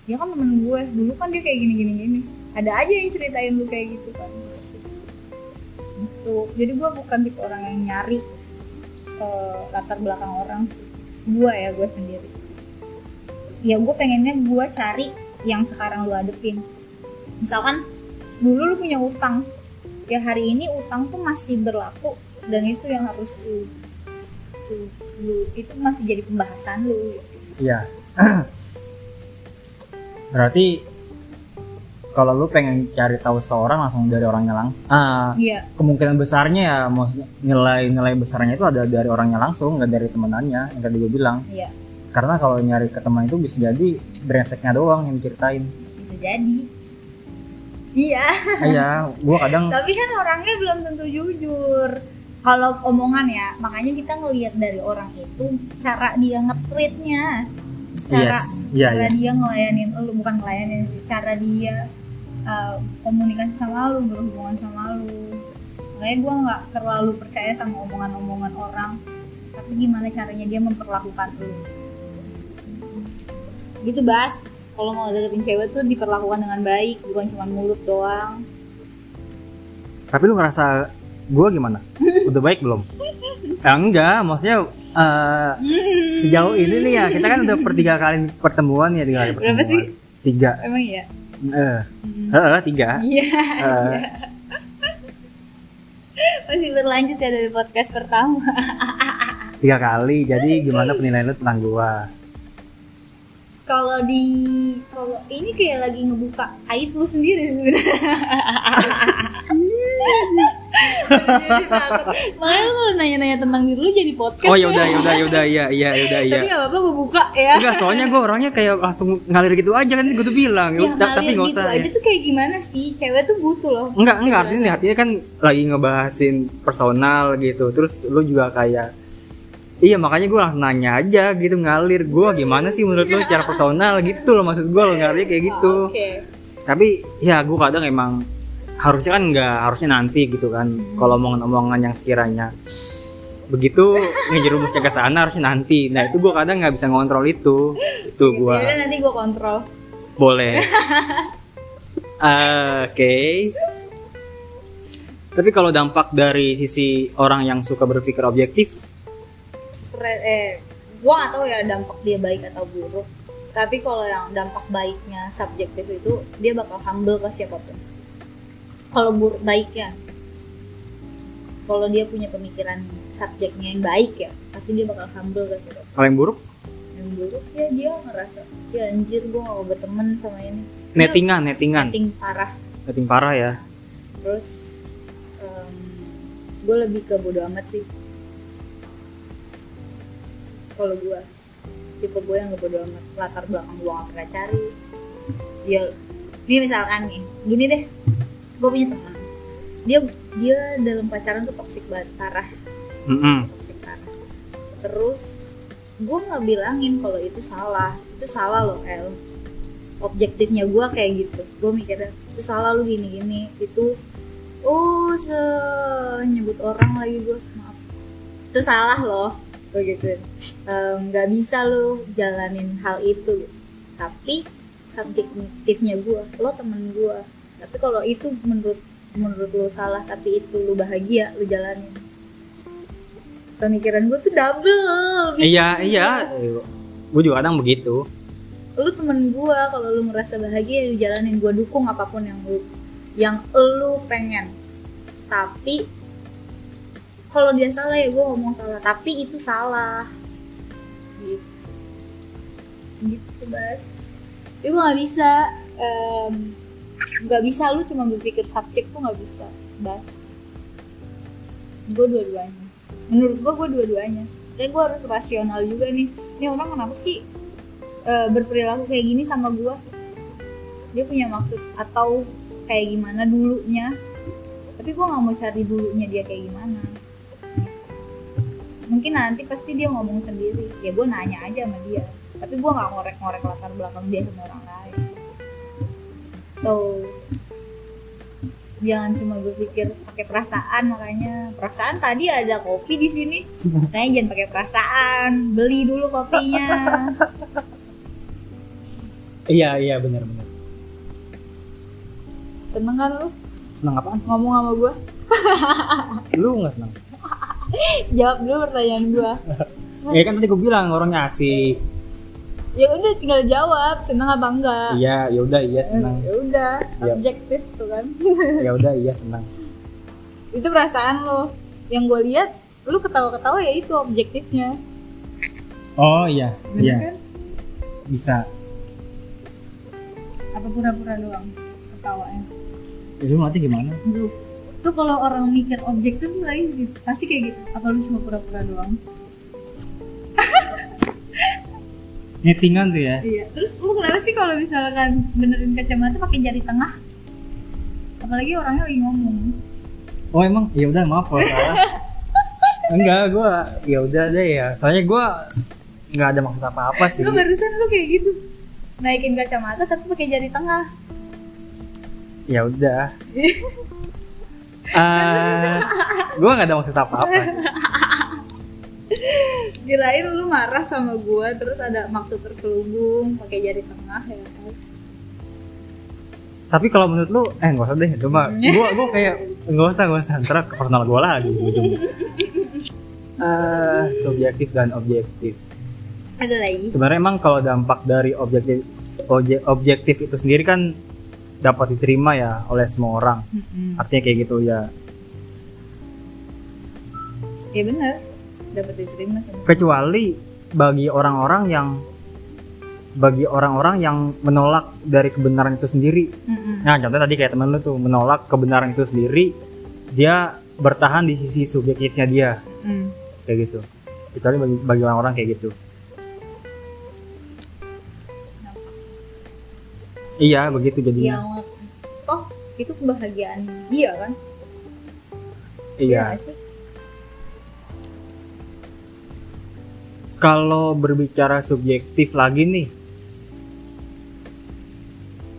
dia kan temen gue. Dulu kan dia kayak gini gini gini. Ada aja yang ceritain lu kayak gitu kan. Pasti gitu. Jadi gue bukan tipe orang yang nyari eh, latar belakang orang gue ya gue sendiri. Ya gue pengennya gue cari yang sekarang lu hadepin. Misalkan dulu lu punya utang. Ya hari ini utang tuh masih berlaku dan itu yang harus lu, lu, lu- itu masih jadi pembahasan lu. Iya. Berarti kalau lu pengen cari tahu seorang langsung dari orangnya langsung. Ah, iya kemungkinan besarnya ya maksudnya nilai-nilai besarnya itu ada dari orangnya langsung, nggak dari temenannya yang tadi gue bilang. iya Karena kalau nyari ke teman itu bisa jadi brengseknya doang yang ceritain. bisa jadi iya Ah, Iya, gue kadang tapi kan orangnya belum tentu jujur kalau omongan ya makanya kita ngelihat dari orang itu cara dia nge-treatnya cara Yes. Iya, cara iya. dia ngelayanin lu bukan ngelayanin cara dia uh, komunikasi sama lu berhubungan sama lu. Makanya gue nggak terlalu percaya sama omongan-omongan orang. Tapi gimana caranya dia memperlakukan lu? Gitu bas. Kalau mau deketin cewek tuh diperlakukan dengan baik bukan cuma mulut doang. Tapi lu ngerasa gue gimana? Udah baik belum? Ya enggak, maksudnya eh, sejauh ini nih ya kita kan udah per tiga kali pertemuan ya tiga kali pertemuan. Berapa sih? Tiga. emang iya Eh, eh, tiga. iya Eh, masih berlanjut ya dari podcast pertama tiga kali. Jadi gimana penilaian lu tentang gua? kalau di kalau ini kayak lagi ngebuka aib lu sendiri sebenarnya makanya lu kalau nanya-nanya tentang diri lu jadi podcast Oh ya udah ya udah ya udah iya iya ya udah iya. tapi gak apa-apa gue buka ya Enggak, soalnya gue orangnya kayak langsung ngalir gitu aja kan gue tuh bilang. ya Ya, ta- tapi ngalir nggak gitu usah. aja ya. tuh kayak gimana sih cewek tuh butuh loh Enggak, enggak artinya artinya kan lagi ngebahasin personal gitu. Terus lu juga kayak Iya makanya gue langsung nanya aja gitu ngalir gue gimana sih menurut lu secara personal gitu loh maksud gue lo ngalir kayak gitu. oke Tapi ya gue kadang emang harusnya kan nggak harusnya nanti gitu kan kalau omongan-omongan yang sekiranya begitu ngejerumusnya ke sana harusnya nanti. Nah itu gue kadang nggak bisa ngontrol itu. Itu gue ya nanti gue kontrol boleh. Oke. Tapi kalau dampak dari sisi orang yang suka berpikir objektif, Stre- eh gue gak tahu ya dampak dia baik atau buruk tapi kalau yang dampak baiknya subjektif itu dia bakal humble ke siapa pun kalau buruk baiknya kalau dia punya pemikiran subjeknya yang baik ya pasti dia bakal humble ke siapa pun kalau yang buruk? Yang buruk? Ya dia ngerasa ya anjir gue gak mau berteman sama ini. Nettingan, nettingan, Netting parah. Netting parah ya. terus gue lebih ke bodo amat sih. Kalau gue tipe gue yang gak bodo amat. Latar belakang gue gak pernah cari. Dia ini misalkan nih gini deh gue punya teman. Dia dia dalam pacaran tuh toksik banget parah. Mm-mm. toksik parah. Terus gue nggak bilangin kalau itu salah. Itu salah loh El. Objektifnya gue kayak gitu. Gue mikirnya itu salah lu gini gini itu oh se nyebut orang lagi gue maaf. Itu salah loh. Gue gituin. Nggak bisa lu jalanin hal itu. Gitu. tapi subjektifnya gue lo temen gue tapi kalau itu menurut menurut lo salah tapi itu lu bahagia lu jalanin pemikiran gue tuh double. Gitu. Iya, iya. Gue juga kadang begitu. lu temen gue kalau lu merasa bahagia lu jalanin. Gue dukung apa pun yang lu yang lu pengen. Tapi kalau dia salah ya gue ngomong salah. Tapi itu salah. Gitu. Gitu bas. Itu nggak bisa em, nggak bisa lu cuma berpikir subjek tuh nggak bisa. Bas. Gue dua-duanya. Menurut gue gue dua-duanya. Dan gue harus rasional juga nih. Ini orang kenapa sih eh, berperilaku kayak gini sama gue dia punya maksud atau kayak gimana dulunya? Tapi gue nggak mau cari dulunya dia kayak gimana. Mungkin nanti pasti dia ngomong sendiri. Ya gue nanya aja sama dia. Tapi gue nggak ngorek-ngorek latar belakang dia sama orang lain tuh jangan cuma berpikir pakai perasaan makanya perasaan tadi ada kopi di sini makanya jangan pakai perasaan beli dulu kopinya Iya, iya benar-benar. seneng kan lu Senang apaan? ngomong sama gue Lu nggak senang? jawab dulu pertanyaan gue Ya kan tadi gue bilang orangnya asik. Ya udah tinggal jawab seneng apa enggak Iya, ya udah iya senang. ya udah Iya. subjektif tuh kan Ya udah iya senang. itu perasaan lo yang gue lihat lu ketawa-ketawa ya itu objektifnya Oh iya, Bener iya kan bisa. apa pura-pura doang ketawanya Ya, lu nanti gimana? tuh tuh kalau orang mikir objektif gitu pasti kayak gitu apa lu cuma pura-pura doang Nettingan tuh ya. iya. Terus lu kenapa sih kalau misalkan benerin kacamata pakai jari tengah? Apalagi orangnya lagi ngomong. Oh emang? Ya udah maaf kalau salah. enggak gue ya udah deh ya. Soalnya gue nggak ada maksud apa apa sih. Gue barusan lu kayak gitu. Naikin kacamata tapi pakai jari tengah. Ya udah. Eh, gue nggak ada maksud apa apa kirain lu marah sama gue terus ada maksud terselubung pakai jari tengah ya kan? Tapi kalau menurut lu eh nggak usah deh itu mah gue gue kayak nggak usah nggak usah ntar ke personal gue lagi ujungnya Eh, subjektif dan objektif. Ada lagi? Sebenarnya emang kalau dampak dari objektif obje- objektif itu sendiri kan dapat diterima ya oleh semua orang. Artinya kayak gitu ya. Ya benar dapat diterima sama kecuali bagi orang-orang yang bagi orang-orang yang menolak dari kebenaran itu sendiri. Mm-mm. nah contohnya tadi kayak temen lu tuh menolak kebenaran itu sendiri dia bertahan di sisi subjektifnya dia. Mm. kayak gitu. Kecuali bagi, bagi orang-orang kayak gitu. Iya begitu jadinya. Yang toh itu kebahagiaan dia kan? Iya nggak sih kalau berbicara subjektif lagi nih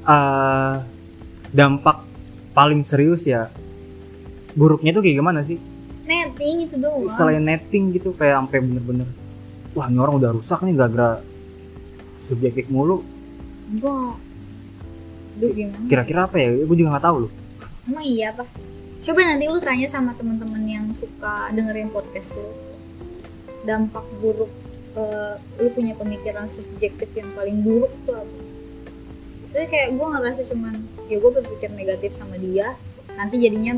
eh dampak paling serius ya buruknya tuh kayak gimana sih? Netting itu doang. Selain netting gitu kayak sampai bener-bener wah ini orang udah rusak nih gara-gara subjektif mulu. Duh gimana? Kira-kira apa ya? Gue juga nggak tahu loh. Emang iya apa coba nanti lu tanya sama teman-teman yang suka dengerin podcast lu. Dampak buruk eh, lu punya pemikiran subjektif yang paling buruk tuh apa? Soalnya kayak gue ngerasa cuman ya gue berpikir negatif sama dia nanti jadinya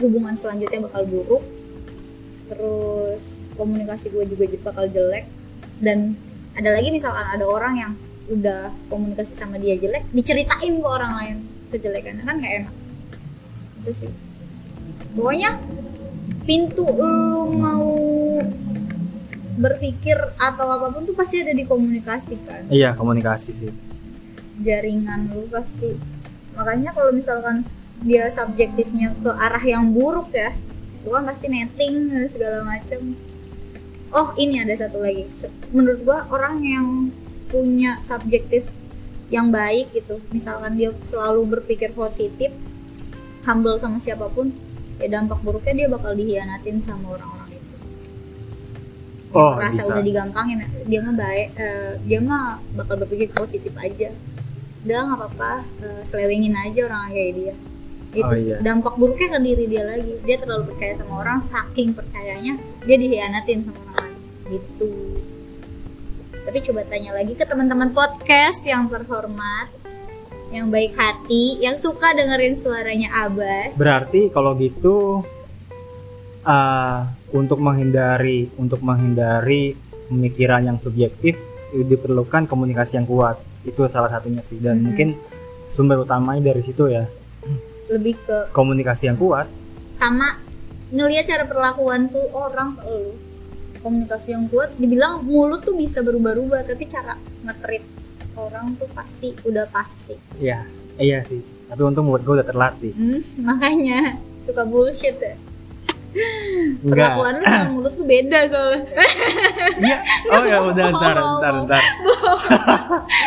hubungan selanjutnya bakal buruk. Terus komunikasi gue juga bakal jelek. Dan ada lagi misalkan ada orang yang udah komunikasi sama dia jelek diceritain ke orang lain kejelekannya kan nggak enak. Itu sih. Pokoknya pintu lu mau berpikir atau apa pun tuh pasti ada di komunikasi kan? Iya komunikasi sih. Jaringan lu pasti. Makanya kalau misalkan dia subjektifnya ke arah yang buruk ya lu kan pasti netting segala macam oh ini ada satu lagi. Menurut gua orang yang punya subjektif yang baik gitu misalkan dia selalu berpikir positif humble sama siapa pun ya dampak buruknya dia bakal dihianatin sama orang-orang Oh, merasa bisa. udah digampangin dia mah baik eh, dia mah bakal berpikir positif aja. Udah nggak apa-apa eh, selewengin aja orang kayak dia. Itu Oh, iya. dampak buruknya ke diri dia lagi. Dia terlalu percaya sama orang saking percayanya dia dihianatin sama orang lain. Gitu. Tapi coba tanya lagi ke teman-teman podcast yang terhormat yang baik hati yang suka dengerin suaranya Abbas. Berarti kalau gitu eh, untuk menghindari untuk menghindari pemikiran yang subjektif diperlukan komunikasi yang kuat. Itu salah satunya sih. Dan Mhm. mungkin sumber utamanya dari situ ya. Lebih ke komunikasi yang kuat. Sama ngelihat cara perlakuan tuh orang ke lu. Komunikasi yang kuat dibilang mulut tuh bisa berubah-ubah tapi cara ngetrit orang tuh pasti udah pasti. Iya iya sih. Tapi untung mulut gue udah terlatih. Hmm, makanya suka bullshit ya perlakuan lu sama mulut tuh beda soalnya. Iya. Oh ya udah ntar ntar ntar.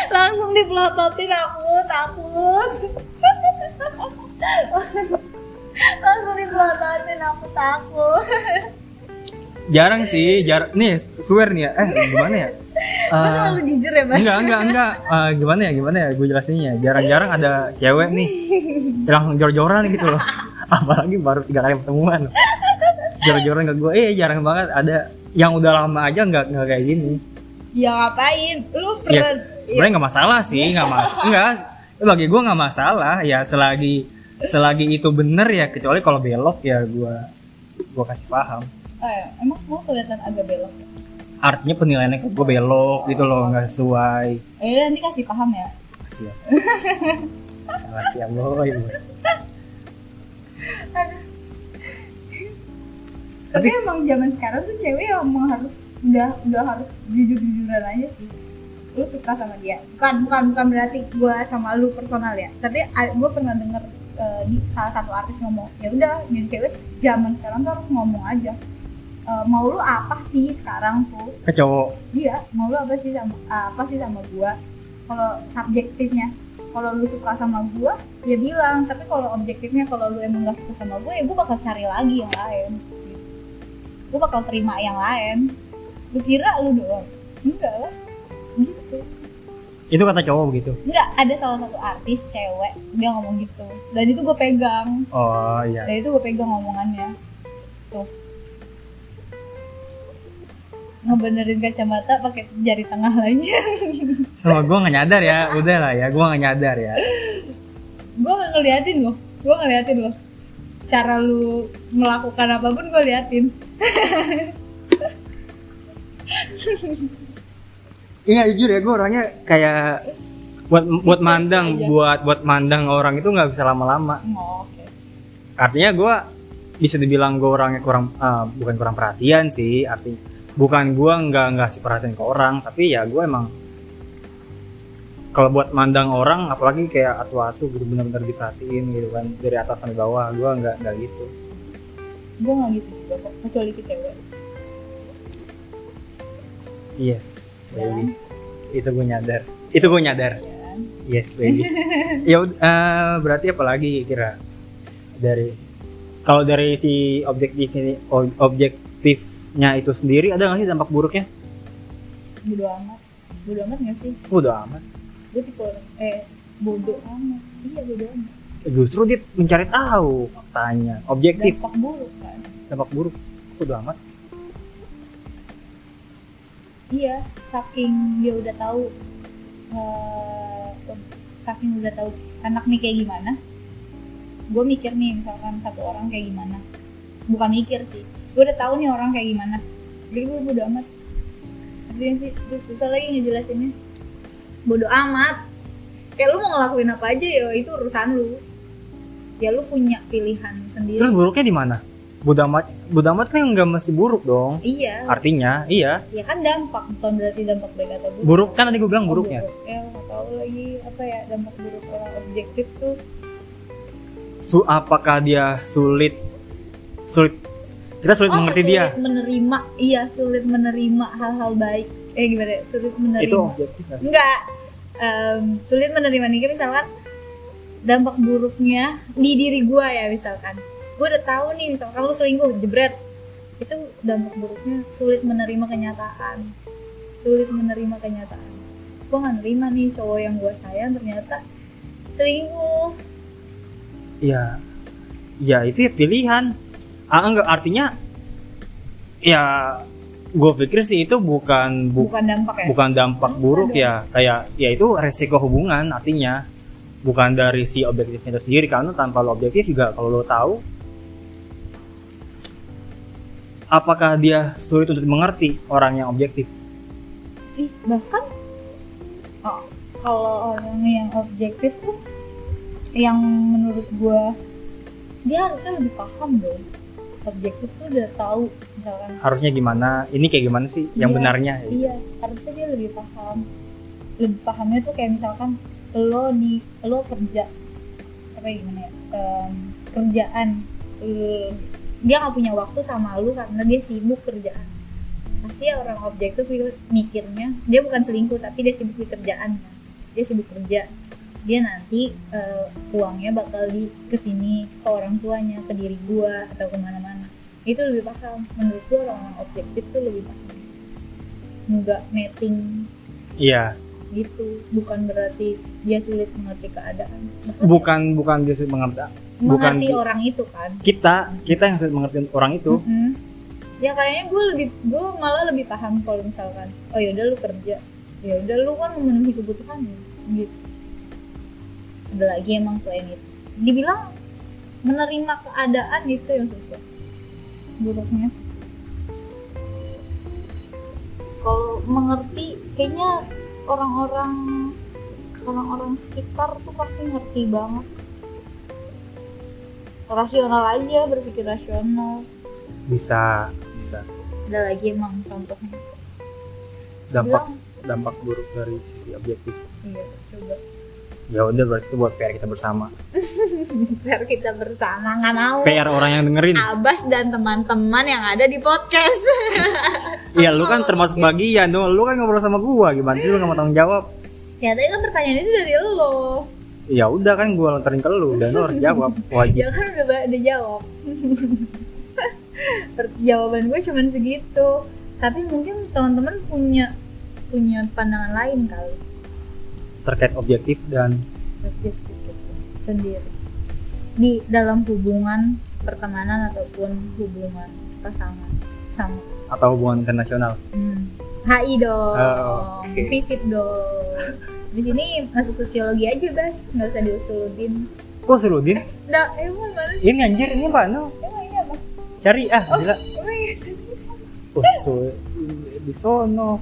Langsung dipelototin aku takut. Langsung dipelototin aku takut. Jarang sih jar nih swear nih ya. Eh gimana ya? Gue Eh, terlalu jujur ya mas. enggak enggak enggak. Eh, gimana ya gimana ya? Gue jelasinnya jarang-jarang ada cewek nih. Langsung jor-joran gitu loh. Apalagi baru tiga kali pertemuan jor-joran ke gue eh jarang banget. Ada yang udah lama aja nggak nggak kayak gini. Ya ngapain? Lu ya pernah sebenarnya nggak masalah sih nggak mas enggak bagi gue nggak masalah. Ya selagi selagi itu bener ya kecuali kalau belok ya gue gue kasih paham. Eh, emang mau kelihatan agak belok? Artinya penilaiannya ke gue belok gitu loh nggak sesuai. Eh nanti kasih paham ya. Makasih ya. Makasih ya boy. Tapi emang zaman sekarang tuh cewek emang harus udah udah harus jujur jujuran aja sih. Lu suka sama dia? Bukan bukan bukan berarti gue sama lu personal ya. Tapi gue pernah denger eh, di salah satu artis ngomong ya udah jadi cewek zaman sekarang tuh harus ngomong aja. Eh, mau lu apa sih sekarang tuh? Ke cowok. Iya mau lu apa sih sama apa sih sama gua? Kalau subjektifnya kalau lu suka sama gua ya bilang. Tapi kalau objektifnya kalau lu emang gak suka sama gua ya gua bakal cari lagi yang lain gua bakal terima yang lain. Lu kira lu doang? Enggak lah. Gitu. Itu kata cowok begitu? Enggak ada salah satu artis cewek dia ngomong gitu. Dan itu gue pegang. Oh iya. Dan itu gue pegang omongannya. Tuh. Ngebenerin kacamata pakai jari tengah lagi. Sama gue nggak nyadar ya. Udah lah ya gue nggak nyadar ya. Gue ngeliatin loh. Gue ngeliatin loh cara lu melakukan apa pun gue liatin. Iya jujur ya gue orangnya kayak buat buat mandang aja. buat buat mandang orang itu nggak bisa lama-lama. Oh, oke. Artinya gue bisa dibilang gue orangnya kurang ah, bukan kurang perhatian sih arti bukan gue nggak nggak sih perhatian ke orang tapi ya gue emang kalau buat mandang orang apalagi kayak atu-atu gitu benar-benar diperhatiin gitu kan dari atas sampai bawah gue nggak nggak gitu. Gue gak gitu juga kok kecuali ke cewek. Yes Ya. baby. itu gue nyadar. Itu gue nyadar. Ya yes baby. Ya eh, berarti apa lagi kira? Dari kalau dari si objektif ini objektifnya itu sendiri ada nggak sih dampak buruknya? Bodo amat. Bodo amat gak sih? Udah amat gue tipe eh bodo amat. Iya bodo amat. Justru dia mencari tahu faktanya objektif. Dampak buruk kan? Dampak buruk. Udah amat. Iya saking dia udah tahu eh, saking udah tahu anak nih kayak gimana gue mikir nih misalkan satu orang kayak gimana. Bukan mikir sih gue udah tahu nih orang kayak gimana. Jadi gue bodo amat. Artinya sih? Susah lagi ngejelasinnya bodo amat. Kayak lu mau ngelakuin apa aja ya itu urusan lu. Ya lu punya pilihan sendiri. Terus buruknya di mana? Bodo amat bodo amat kan nggak mesti buruk dong. Iya. Artinya iya. Ya kan dampak bukan berarti dampak baik atau buruk. Buruk kan tadi gue bilang Oh, buruknya. buruk. ya nggak tahu lagi apa ya dampak buruk orang objektif tuh. Su apakah dia sulit sulit kita sulit mengerti Oh, sulit dia menerima iya sulit menerima hal-hal baik. Eh gimana ya? sulit menerima. Itu objektif enggak em, sulit menerima nih misalkan dampak buruknya di diri gua ya misalkan. Gue udah tahu nih misalkan lu selingkuh jebret. Itu dampak buruknya sulit menerima kenyataan. Sulit menerima kenyataan. Gue gak nerima nih cowok yang gue sayang ternyata selingkuh. Ya ya itu ya pilihan. Ah enggak artinya ya gue pikir sih itu bukan bu- bukan dampak ya? bukan dampak buruk ya. Kayak ya itu resiko hubungan artinya. Bukan dari si objektifnya itu sendiri karena tanpa lo objektif juga kalau lo tahu apakah dia sulit untuk dimengerti orang yang objektif? Ih, bahkan oh, kalau orang yang objektif tuh yang menurut gua dia harusnya lebih paham dong objektif tuh udah tahu misalkan. Harusnya gimana? Ini kayak gimana sih yang Iya, benarnya? iya. Harusnya dia lebih paham. Lebih pahamnya tuh kayak misalkan lo nih lo kerja apa ya gimana ya em, kerjaan eh, dia nggak punya waktu sama lu karena dia sibuk kerjaan. Pasti ya orang objektif mikirnya dia bukan selingkuh tapi dia sibuk di kerjaan kan. dia sibuk kerja dia nanti eh, uangnya bakal di ke sini ke orang tuanya ke diri gua atau ke mana-mana. Itu lebih paham. Menurut gua orang-orang objektif tuh lebih paham. Nggak netting iya. Gitu. Bukan berarti dia sulit mengerti keadaan. Bahkan bukan bukan dia sulit mengerti. Bukan mengerti di- orang itu kan. Kita kita yang sulit mengerti orang itu. Mm-mm. ya kayaknya gue lebih gue malah lebih paham kalau misalkan oh yaudah lu kerja. Ya udah lu kan memenuhi kebutuhan gitu ada lagi emang selain itu. Dibilang menerima keadaan itu yang susah buruknya. Kalau mengerti kayaknya orang-orang orang-orang sekitar tuh pasti ngerti banget. Rasional aja berpikir rasional. Bisa bisa. Ada lagi emang contohnya? Dampak Bilang, dampak buruk dari sisi objektif. Iya coba ya udah berarti itu buat PR kita bersama. Biar kita bersama nggak mau. PR orang yang dengerin. Abas dan teman-teman yang ada di podcast. Iya lu kan termasuk bagian dong. Lu kan ngobrol sama gua. Gimana sih lu nggak mau tanggung jawab? Ya tadi kan pertanyaan itu dari lo. Ya udah kan gua lontarin ke lu. Dan lu harus jawab wajib. Ya kan udah udah jawab. Jawaban gue cuman segitu. Tapi mungkin teman-teman punya punya pandangan lain kali terkait objektif dan objektif sendiri. Di dalam hubungan pertemanan ataupun hubungan pasangan sama. atau hubungan internasional? Hmm. HI dong. Oh, oke. FISIP dong. Di sini masuk ke psikologi aja bas. Nggak usah diusulutin kok Suludin Nggak, emang mana ini anjir ini apa? No. Emang ini apa? cari ah gila. Emang oh, so, di sono.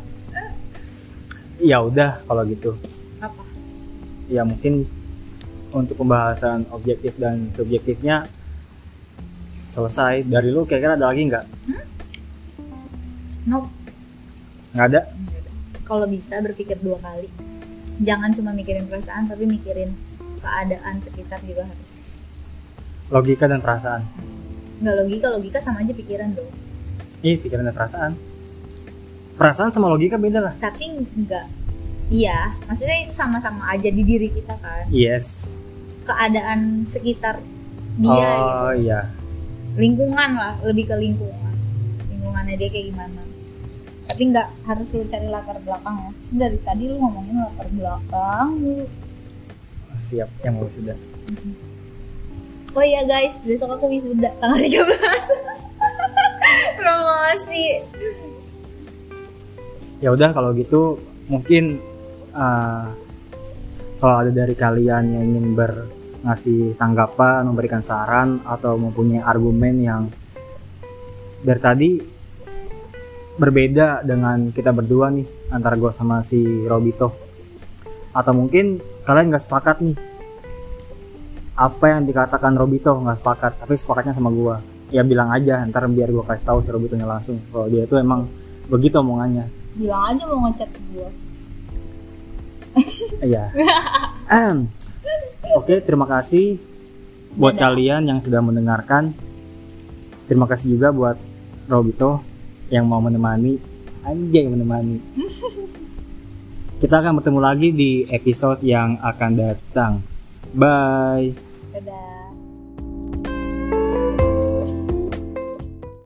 Ya udah kalau gitu? Ya mungkin untuk pembahasan objektif dan subjektifnya selesai dari lu kira-kira ada lagi nggak Nope. nggak ada Kalau bisa berpikir dua kali. Jangan cuma mikirin perasaan, tapi mikirin keadaan sekitar juga harus. logika dan perasaan Nggak logika, logika sama aja pikiran dong. Ih, pikiran dan perasaan. Perasaan sama logika beda lah. Tapi nggak. Iya, maksudnya itu sama-sama aja di diri kita kan. Yes. Keadaan sekitar dia gitu. oh iya. lingkungan lah lebih ke lingkungan lingkungannya dia kayak gimana tapi nggak harus lu cari latar belakang ya dari tadi lu ngomongin latar belakang lu Siap, yang mau sudah. oh iya guys besok aku wisuda tanggal 13 promosi Ya udah kalau gitu mungkin uh, kalau ada dari kalian yang ingin ber ngasih tanggapan, memberikan saran atau mempunyai argumen yang dari tadi berbeda dengan kita berdua nih antara gue sama si Robito. Atau mungkin kalian nggak sepakat nih apa yang dikatakan Robito nggak sepakat tapi sepakatnya sama gue ya bilang aja ntar biar gue kasih tahu si Robitonya langsung. Kalau dia itu emang begitu omongannya. Bilang aja mau ngechat gua Iya. Oke, terima kasih buat Dadah. kalian yang sudah mendengarkan. Terima kasih juga buat Robito yang mau menemani, anjay menemani. Kita akan bertemu lagi di episode yang akan datang. Bye. dadah